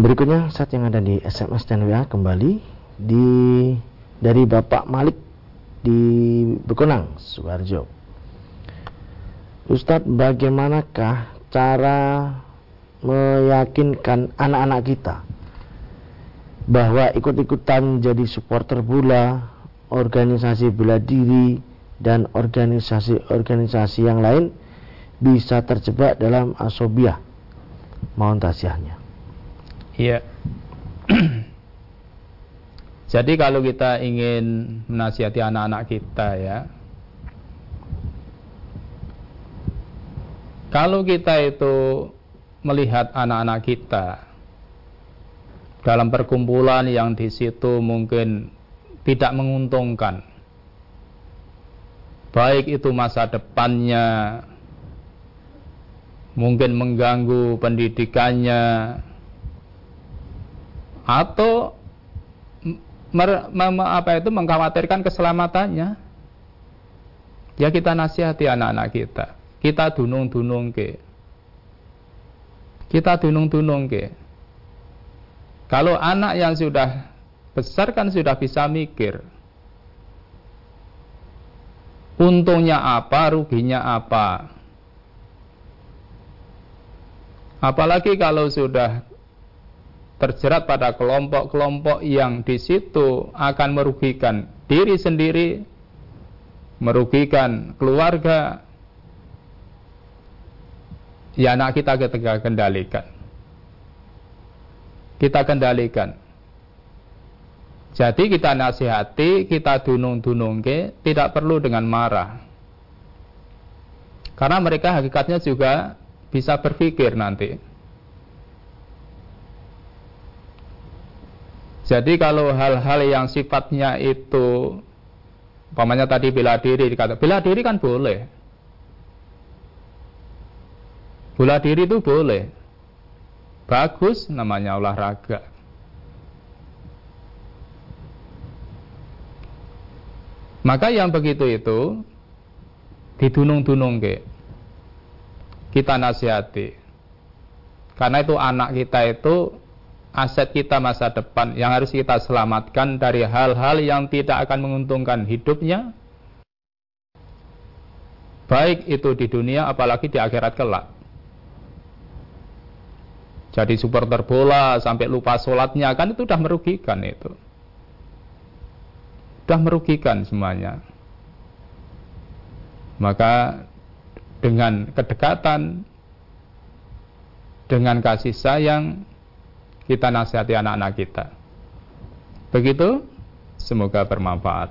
Berikutnya saat yang ada di SMS dan WA kembali di dari Bapak Malik di Bekonang, Subarjo. Ustadz, bagaimanakah cara meyakinkan anak-anak kita bahwa ikut-ikutan jadi supporter bola, organisasi bela diri, dan organisasi-organisasi yang lain bisa terjebak dalam asobiah. Mohon tasiahnya. Iya. Jadi kalau kita ingin menasihati anak-anak kita ya, kalau kita itu melihat anak-anak kita dalam perkumpulan yang di situ mungkin tidak menguntungkan, baik itu masa depannya, mungkin mengganggu pendidikannya, atau mer, apa itu mengkhawatirkan keselamatannya. Ya kita nasihati anak-anak kita. Kita dunung-dunung ke kita dunung-dunung ke kalau anak yang sudah besar kan sudah bisa mikir. Untungnya apa ruginya apa? Apalagi kalau sudah terjerat pada kelompok-kelompok yang di situ akan merugikan diri sendiri, merugikan keluarga, ya anak kita kita kendalikan. Kita kendalikan. Jadi kita nasihati, kita dunung-dunung ke, tidak perlu dengan marah. Karena mereka hakikatnya juga bisa berpikir nanti. Jadi kalau hal-hal yang sifatnya itu umpamanya tadi bela diri dikata bela diri kan boleh. Bela diri itu boleh. Bagus namanya olahraga. Maka yang begitu itu didunung-dunung ke. Kita nasihati. Karena itu anak kita itu aset kita masa depan yang harus kita selamatkan dari hal-hal yang tidak akan menguntungkan hidupnya. Baik itu di dunia apalagi di akhirat kelak. Jadi supporter bola sampai lupa sholatnya kan itu sudah merugikan itu. Sudah merugikan semuanya. Maka dengan kedekatan dengan kasih sayang kita nasihati anak-anak kita. Begitu, semoga bermanfaat.